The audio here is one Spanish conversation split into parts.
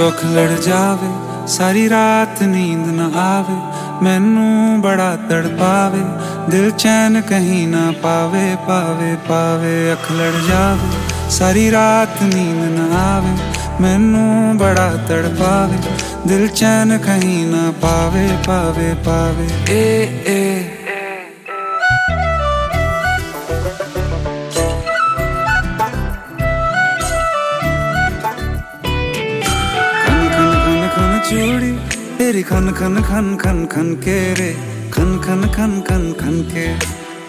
ਜੋ ਲੜ ਜਾਵੇ, ਸਾਰੀ ਰਾਤ ਨੀਂਦ ਨਾ ਆਵੇ, ਮੈਨੂੰ ਬੜਾ ਤੜਪਾਵੇ ਦਿਲ ਚੈਨ ਕਹੀਂ ਨਾ ਪਾਵੇ ਪਾਵੇ ਪਾਵੇ, ਅੱਖ ਲੜ ਜਾਵੇ, ਸਾਰੀ ਰਾਤ ਨੀਂਦ ਨਾ ਆਵੇ, ਮੈਨੂੰ ਬੜਾ ਤੜਪਾਵੇ ਦਿਲ ਚੈਨ ਕਹੀਂ ਨਾ ਪਾਵੇ ਪਾਵੇ ਪਾਵੇ। ਏ ਏ तेरी खन खन खन खन खन के रे, खन खन खन खन खन के।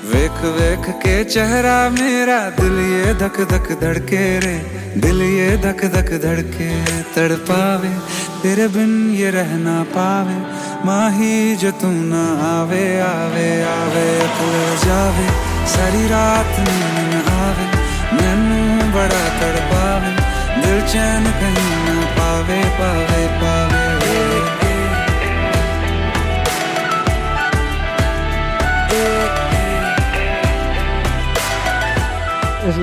वेख वेख के चेहरा मेरा, दिल ये धक धक धड़के रे। दिल ये धक धक धड़के तड़पावे, तेरे बिन ये रहना पावे। माही जो तू ना आवे आवे आवे तू जावे। सारी रात नींद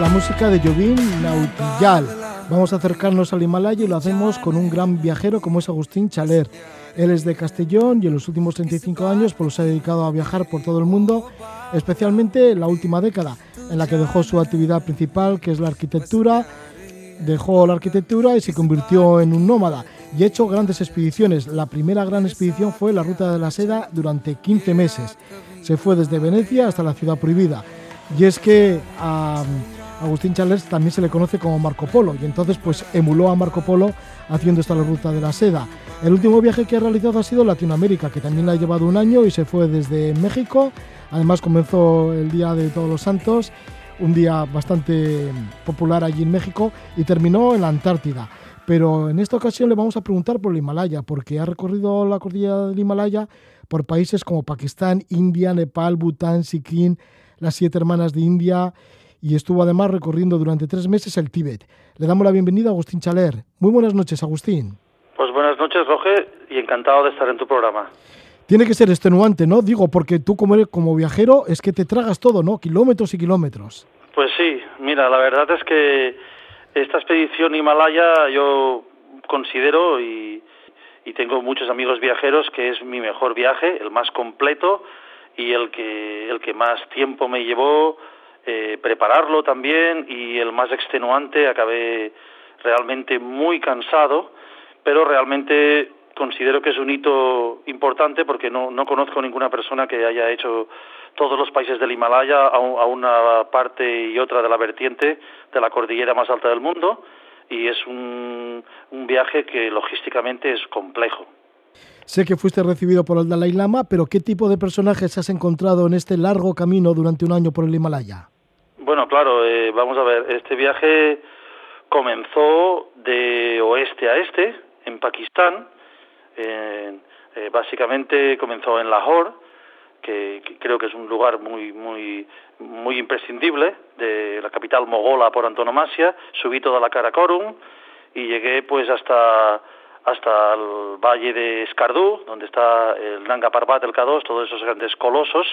música de Jovin Nautillal. Vamos a acercarnos al Himalaya y lo hacemos con un gran viajero como es Agustín Chaler. Él es de Castellón y en los últimos 35 años pues, se ha dedicado a viajar por todo el mundo, especialmente en la última década, en la que dejó su actividad principal, que es la arquitectura, dejó la arquitectura y se convirtió en un nómada y ha hecho grandes expediciones. La primera gran expedición fue la Ruta de la Seda durante 15 meses. Se fue desde Venecia hasta la Ciudad Prohibida. Y es que a Agustín Chalers también se le conoce como Marco Polo y entonces pues emuló a Marco Polo haciendo esta la Ruta de la Seda. El último viaje que ha realizado ha sido Latinoamérica, que también le ha llevado un año y se fue desde México. Además comenzó el Día de Todos los Santos, un día bastante popular allí en México, y terminó en la Antártida. Pero en esta ocasión le vamos a preguntar por el Himalaya, porque ha recorrido la cordillera del Himalaya por países como Pakistán, India, Nepal, Bután, Sikkim, las siete hermanas de India y estuvo además recorriendo durante tres meses el Tíbet. Le damos la bienvenida a Agustín Chaler. Muy buenas noches, Agustín. Pues buenas noches, Roge, y encantado de estar en tu programa. Tiene que ser extenuante, ¿no? Digo, porque tú como, eres, como viajero es que te tragas todo, ¿no? Kilómetros y kilómetros. Pues sí, mira, la verdad es que esta expedición Himalaya yo considero y, y tengo muchos amigos viajeros que es mi mejor viaje, el más completo y el que, el que más tiempo me llevó eh, prepararlo también y el más extenuante, acabé realmente muy cansado, pero realmente considero que es un hito importante porque no, no conozco ninguna persona que haya hecho todos los países del Himalaya a, a una parte y otra de la vertiente de la cordillera más alta del mundo y es un, un viaje que logísticamente es complejo. Sé que fuiste recibido por el Dalai Lama, pero ¿qué tipo de personajes has encontrado en este largo camino durante un año por el Himalaya? Bueno, claro, eh, vamos a ver, este viaje comenzó de oeste a este, en Pakistán, eh, básicamente comenzó en Lahore, que, que, creo que es un lugar muy, muy, muy imprescindible, de la capital mogola por antonomasia, subí toda la Karakorum y llegué pues hasta hasta el valle de Skardú, donde está el Nanga Parbat, el K2, todos esos grandes colosos,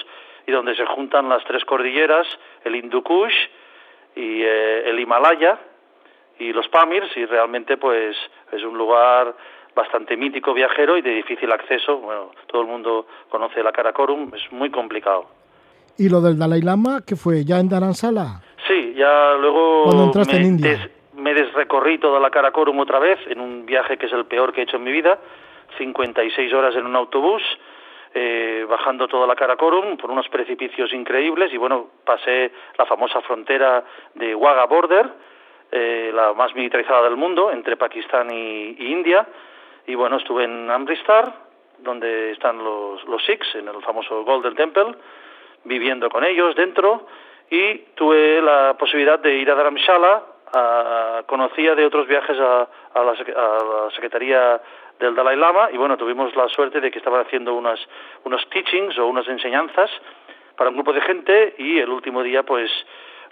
y donde se juntan las tres cordilleras, el Hindu Kush y eh, el Himalaya y los Pamirs, y realmente pues es un lugar bastante mítico viajero y de difícil acceso. Bueno, todo el mundo conoce la Karakorum, es muy complicado. ¿Y lo del Dalai Lama, que fue ya en Dharansala? Sí, ya luego Cuando entraste me, en India. Me desrecorrí toda la Karakorum otra vez en un viaje que es el peor que he hecho en mi vida, 56 horas en un autobús, eh, bajando toda la Karakorum por unos precipicios increíbles y bueno, pasé la famosa frontera de Wagah Border, eh, la más militarizada del mundo, entre Pakistán y, y India, y bueno, estuve en Amritsar, donde están los, los Sikhs, en el famoso Golden Temple, viviendo con ellos dentro, y tuve la posibilidad de ir a Dharamshala, conocía de otros viajes a, a la, a la Secretaría del Dalai Lama y bueno, tuvimos la suerte de que estaban haciendo unas, unos teachings o unas enseñanzas para un grupo de gente y el último día pues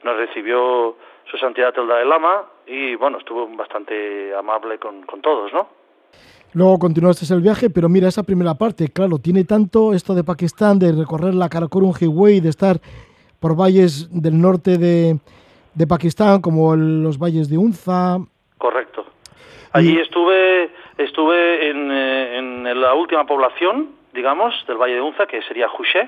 nos recibió su santidad el Dalai Lama y bueno, estuvo bastante amable con, con todos, ¿no? Luego continuaste el viaje, pero mira, esa primera parte, claro, tiene tanto esto de Pakistán, de recorrer la Karakorum Highway, de estar por valles del norte de, de Pakistán, como el- los valles de Unza. Correcto. Allí Y- estuve Estuve en, en la última población, digamos, del Valle de Unza, que sería Juché.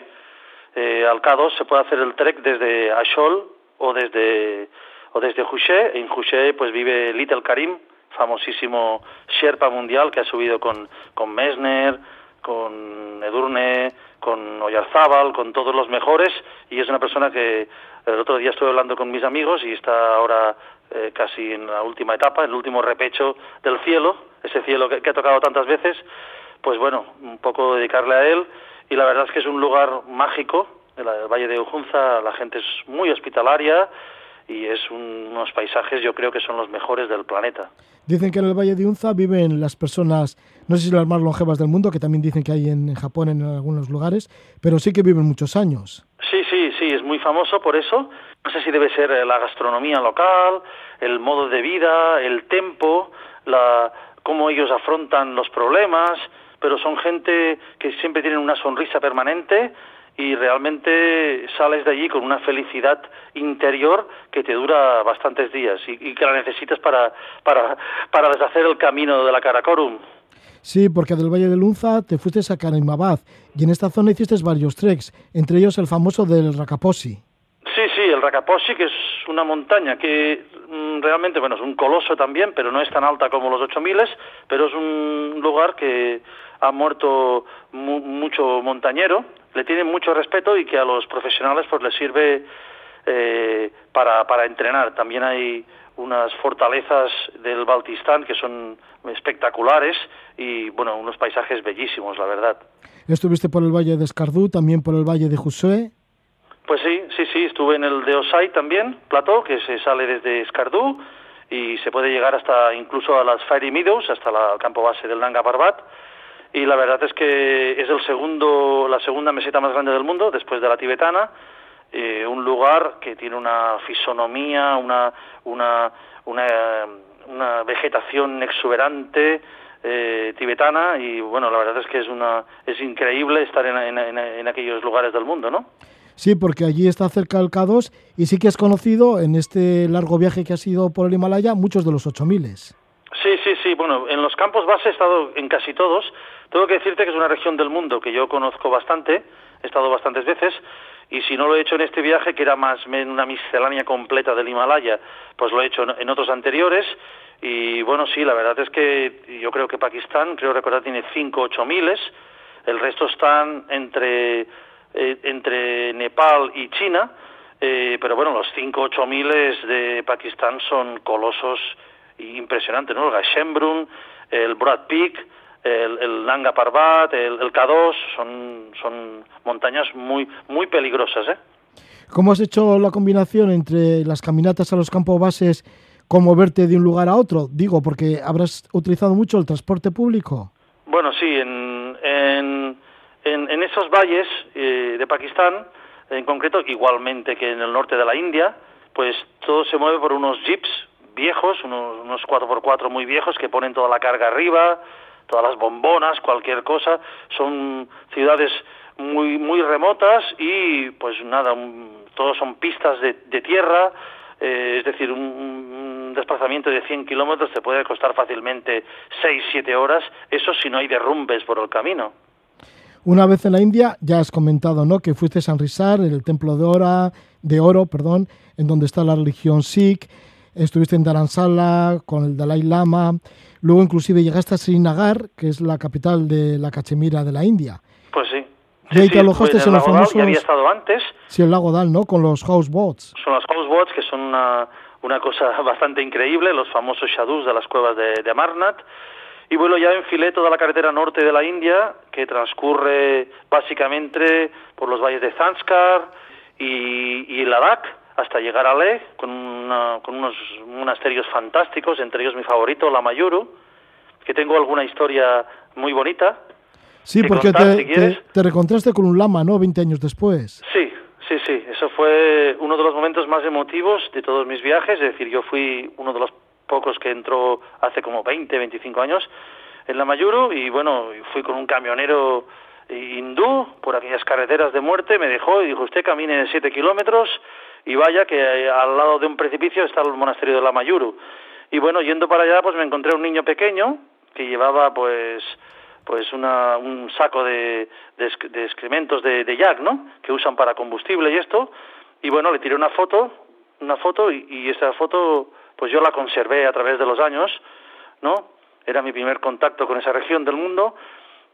Eh, al K2 se puede hacer el trek desde Ashol o desde o desde Juché. En Juché pues vive Little Karim, famosísimo Sherpa mundial que ha subido con, con Messner, con Edurne, con Oyarzábal, con todos los mejores y es una persona que el otro día estuve hablando con mis amigos y está ahora eh, casi en la última etapa, en el último repecho del cielo, ese cielo que, ha tocado tantas veces, pues bueno, un poco dedicarle a él y la verdad es que es un lugar mágico, el, el Valle de Ujunza, la gente es muy hospitalaria, y es unos paisajes yo creo que son los mejores del planeta. Dicen que en el Valle de Unza viven las personas, no sé si las más longevas del mundo, que también dicen que hay en Japón en algunos lugares, pero sí que viven muchos años. Muy famoso por eso. No sé si debe ser eh, la gastronomía local, el modo de vida, el tempo, la, cómo ellos afrontan los problemas, pero son gente que siempre tienen una sonrisa permanente y realmente sales de allí con una felicidad interior que te dura bastantes días y, que la necesitas para, para, para deshacer el camino de la Karakorum. Sí, porque del Valle de Lunza te fuiste a Karaimabad y en esta zona hiciste varios treks, entre ellos el famoso del Rakaposi. Sí, sí, el Rakaposi, que es una montaña que mm, realmente, bueno, es un coloso también, pero no es tan alta como los 8000, pero es un lugar que ha muerto mucho montañero, le tienen mucho respeto y que a los profesionales pues les sirve eh, para, para entrenar. También hay unas fortalezas del Baltistán que son espectaculares y bueno, unos paisajes bellísimos, la verdad. ¿Estuviste por el valle de Escardú, también por el valle de Jusue? Pues sí, sí, sí, estuve en el de Osai también, plató, que se sale desde Escardú y se puede llegar hasta incluso a las Fairy Meadows, hasta el campo base del Nanga Parbat y la verdad es que es el segundo, la segunda meseta más grande del mundo, después de la tibetana, eh, un lugar que tiene una fisonomía, una, una, una, vegetación exuberante eh, tibetana y bueno, la verdad es que es, una, es increíble estar en, en, aquellos lugares del mundo, ¿no? Sí, porque allí está cerca el K2 y sí que has conocido en este largo viaje que ha sido por el Himalaya muchos de los 8000. Sí, sí, sí. Bueno, en los campos base he estado en casi todos. Tengo que decirte que es una región del mundo que yo conozco bastante, he estado bastantes veces, y si no lo he hecho en este viaje, que era más una miscelánea completa del Himalaya, pues lo he hecho en otros anteriores. Y bueno, sí, la verdad es que yo creo que Pakistán, creo recordar, tiene 5 ocho miles. El resto están entre, eh, entre Nepal y China. Eh, pero bueno, los 5 ocho miles de Pakistán son colosos impresionantes, ¿no? El Gashembrun, el Brad Peak, el, el Nanga Parbat, el, el, K2, son, son montañas muy, muy peligrosas. ¿eh? ¿Cómo has hecho la combinación entre las caminatas a los campos bases con moverte de un lugar a otro? Digo, porque habrás utilizado mucho el transporte público. Bueno, sí, en, en, en, esos valles eh, de Pakistán, en concreto, igualmente que en el norte de la India, pues todo se mueve por unos jeeps viejos, unos, unos 4x4 muy viejos que ponen toda la carga arriba, todas las bombonas, cualquier cosa, son ciudades muy muy remotas y pues nada, todos son pistas de, tierra, eh, es decir, un, desplazamiento de 100 kilómetros te puede costar fácilmente 6-7 horas, eso si no hay derrumbes por el camino. Una vez en la India, ya has comentado, ¿no? Que fuiste a San Rizar, el templo de, Ora, de oro, perdón, en donde está la religión Sikh. Estuviste en Dharamsala con el Dalai Lama. Luego inclusive llegaste a Srinagar, que es la capital de la Cachemira de la India. Pues sí. Y ahí te alojaste en los famosos... había estado antes. Sí, el lago Dal, ¿no? Con los houseboats. Son los houseboats, que son una, una cosa bastante increíble, los famosos shadus de las cuevas de, de Amarnat. Y bueno, ya enfilé toda la carretera norte de la India, que transcurre básicamente por los valles de Zanskar y, y Ladakh, hasta llegar a Leh, con, con unos monasterios fantásticos, entre ellos mi favorito, la Mayuru, que tengo alguna historia muy bonita. Sí, porque te, te, recontraste con un lama, ¿no? 20 años después. Sí, sí, sí. Eso fue uno de los momentos más emotivos de todos mis viajes. Es decir, yo fui uno de los pocos que entró hace como 20, 25 años en la Mayuru y bueno, fui con un camionero hindú por aquellas carreteras de muerte, me dejó y dijo, usted camine 7 kilómetros y vaya que eh, al lado de un precipicio está el monasterio de la Mayuru. Y bueno, yendo para allá, pues me encontré un niño pequeño que llevaba pues pues una, un saco de, excrementos de, de yak, ¿no? Que usan para combustible y esto. Y bueno, le tiré una foto, una foto y, y esa foto pues yo la conservé a través de los años, ¿no? Era mi primer contacto con esa región del mundo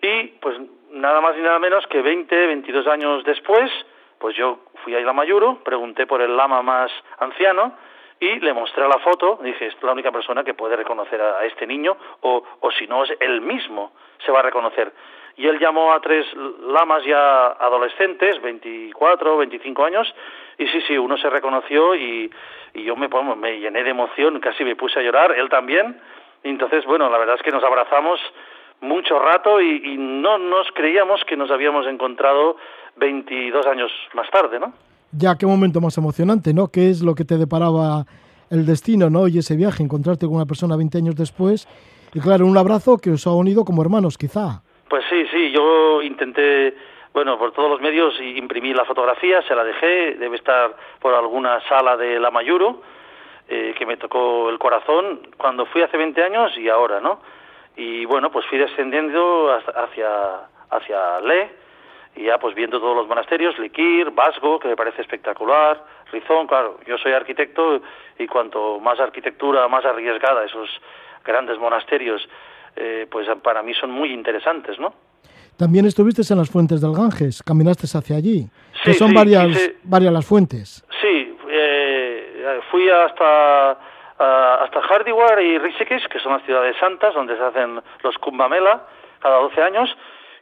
y pues nada más y nada menos que 20, 22 años después, pues yo fui a Isla Mayuro, pregunté por el lama más anciano y le mostré la foto, dije, es la única persona que puede reconocer a, este niño, o, o si no es él mismo, se va a reconocer. Y él llamó a tres lamas ya adolescentes, 24, 25 años, y sí, sí, uno se reconoció y, yo me, me llené de emoción, casi me puse a llorar, él también. Y entonces, bueno, la verdad es que nos abrazamos mucho rato y no nos creíamos que nos habíamos encontrado 22 años más tarde, ¿no? Ya, qué momento más emocionante, ¿no? ¿Qué es lo que te deparaba el destino, ¿no? Y ese viaje, encontrarte con una persona 20 años después. Y claro, un abrazo que os ha unido como hermanos, quizá. Pues sí, sí, yo intenté, bueno, por todos los medios imprimí la fotografía, se la dejé, debe estar por alguna sala de La Mayuro, eh, que me tocó el corazón cuando fui hace 20 años y ahora, ¿no? Y bueno, pues fui descendiendo hacia, hacia Le, y ya pues viendo todos los monasterios, Likir, Vasgo, que me parece espectacular, Rizón, claro, yo soy arquitecto y cuanto más arquitectura, más arriesgada esos grandes monasterios, eh, pues para mí son muy interesantes, ¿no? También estuviste en las fuentes del Ganges, caminaste hacia allí, sí, que son varias, varias las fuentes. Sí, eh, fui hasta hasta Hardware y Rishikesh, que son las ciudades santas donde se hacen los Kumbh Mela cada 12 años,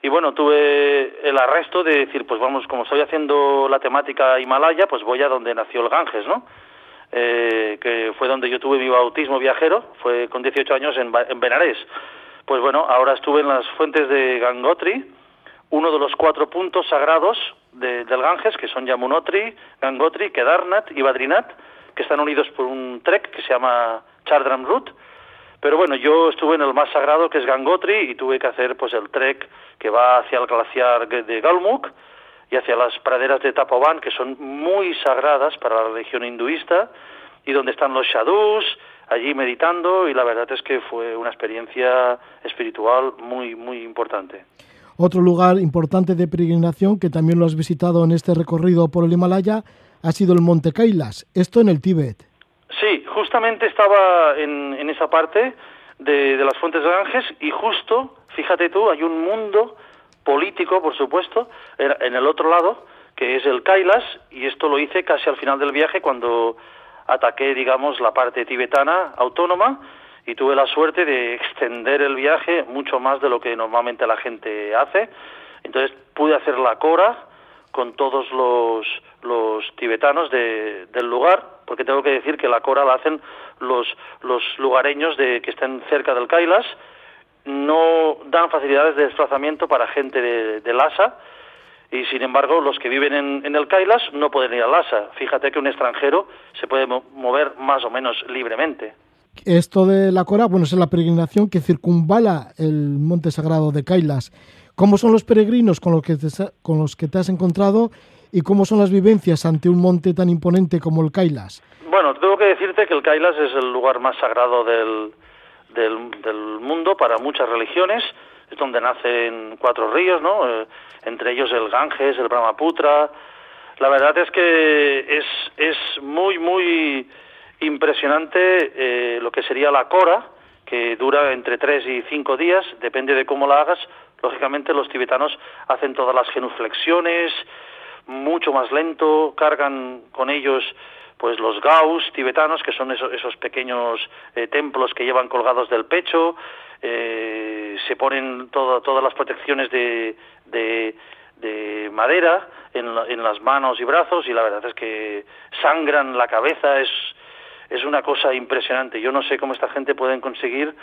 y bueno, tuve el arresto de decir, pues vamos, como estoy haciendo la temática Himalaya, pues voy a donde nació el Ganges, ¿no? Eh, que fue donde yo tuve mi bautismo viajero, fue con 18 años en, en Benarés. Pues bueno, ahora estuve en las fuentes de Gangotri, uno de los cuatro puntos sagrados del Ganges, que son Yamunotri, Gangotri, Kedarnath y Badrinath, que están unidos por un trek que se llama Chardram Route, pero bueno, yo estuve en el más sagrado, que es Gangotri, y tuve que hacer pues el trek que va hacia el glaciar de Galmuk y hacia las praderas de Tapovan, que son muy sagradas para la religión hinduista, y donde están los shadus, allí meditando, y la verdad es que fue una experiencia espiritual muy, muy importante. Otro lugar importante de peregrinación que también lo has visitado en este recorrido por el Himalaya ha sido el Monte Kailas, esto en el Tíbet. Justamente estaba en, esa parte de, las fuentes de Ganges y justo, fíjate tú, hay un mundo político, por supuesto, en el otro lado, que es el Kailas, y esto lo hice casi al final del viaje cuando ataqué, digamos, la parte tibetana autónoma y tuve la suerte de extender el viaje mucho más de lo que normalmente la gente hace. Entonces pude hacer la cora con todos los, tibetanos de, del lugar porque tengo que decir que la cora la hacen los, los lugareños de, que estén cerca del Kailas, no dan facilidades de desplazamiento para gente de, de Lhasa, y sin embargo los que viven en, en, el Kailas no pueden ir a Lhasa. Fíjate que un extranjero se puede mover más o menos libremente. Esto de la Cora, bueno, es la peregrinación que circunvala el monte sagrado de Kailas. ¿Cómo son los peregrinos con los que te, con los que te has encontrado y cómo son las vivencias ante un monte tan imponente como el Kailas? Bueno, tengo que decirte que el Kailas es el lugar más sagrado del, del, mundo para muchas religiones, es donde nacen cuatro ríos, ¿no? Eh, entre ellos el Ganges, el Brahmaputra. La verdad es que es, es muy, muy impresionante eh, lo que sería la Cora, que dura entre tres y cinco días, depende de cómo la hagas. Lógicamente los tibetanos hacen todas las genuflexiones, mucho más lento, cargan con ellos pues los gaus tibetanos, que son esos, esos pequeños eh, templos que llevan colgados del pecho, eh, se ponen todas las protecciones de, de, de madera en, en, las manos y brazos y la verdad es que sangran la cabeza, es, es una cosa impresionante. Yo no sé cómo esta gente pueden conseguir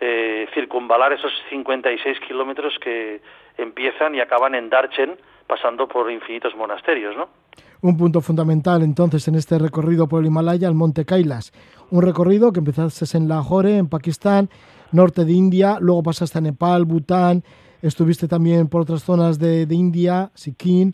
eh, circunvalar esos 56 kilómetros que empiezan y acaban en Darchen, pasando por infinitos monasterios, ¿no? Un punto fundamental entonces en este recorrido por el Himalaya, el Monte Kailas. Un recorrido que empezaste en Lahore, en Pakistán, norte de India, luego pasaste a Nepal, Bután, estuviste también por otras zonas de, de India, Sikkim,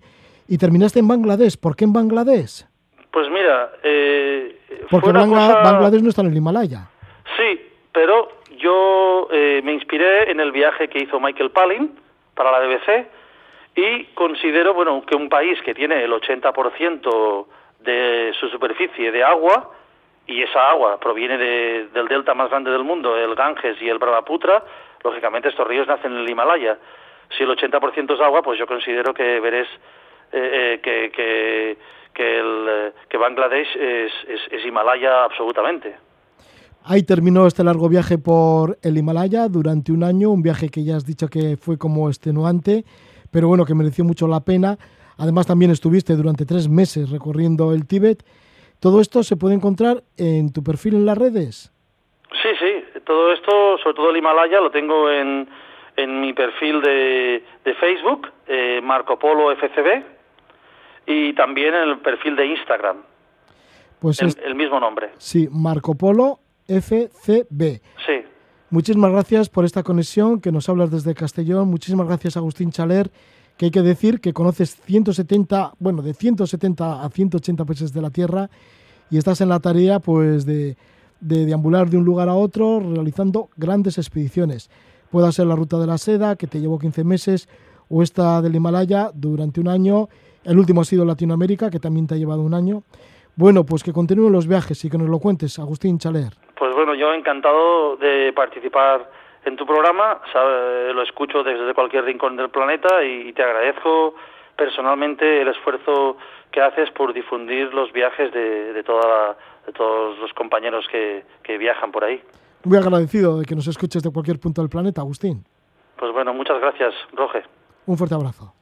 y terminaste en Bangladesh. ¿Por qué en Bangladesh? Pues mira, eh, porque Bangladesh no está en el Himalaya. Sí, pero yo eh, me inspiré en el viaje que hizo Michael Palin para la BBC y considero, bueno, que un país que tiene el 80% de su superficie de agua y esa agua proviene del delta más grande del mundo, el Ganges y el Brahmaputra, lógicamente estos ríos nacen en el Himalaya. Si el 80% es agua, pues yo considero que veréis eh, que, que, que, el, que Bangladesh es, es Himalaya absolutamente. Ahí terminó este largo viaje por el Himalaya durante un año, un viaje que ya has dicho que fue como extenuante, pero bueno, que mereció mucho la pena. Además también estuviste durante tres meses recorriendo el Tíbet. ¿Todo esto se puede encontrar en tu perfil en las redes? Sí, sí, todo esto, sobre todo el Himalaya, lo tengo en, en mi perfil de, de Facebook, eh, Marco Polo FCB, y también en el perfil de Instagram. Pues el, el mismo nombre. Sí, Marco Polo FCB. Sí. Muchísimas gracias por esta conexión que nos hablas desde Castellón. Muchísimas gracias, Agustín Chaler, que hay que decir que conoces 170, bueno, de 170 a 180 países de la Tierra y estás en la tarea pues de, de deambular de un lugar a otro realizando grandes expediciones. Puede ser la ruta de la seda, que te llevó 15 meses, o esta del Himalaya durante un año. El último ha sido Latinoamérica, que también te ha llevado un año. Bueno, pues que continúen los viajes y que nos lo cuentes, Agustín Chaler. Yo encantado de participar en tu programa, lo escucho desde cualquier rincón del planeta y te agradezco personalmente el esfuerzo que haces por difundir los viajes de, de, toda, de todos los compañeros que, que viajan por ahí. Muy agradecido de que nos escuches de cualquier punto del planeta, Agustín. Pues bueno, muchas gracias, Roge. Un fuerte abrazo.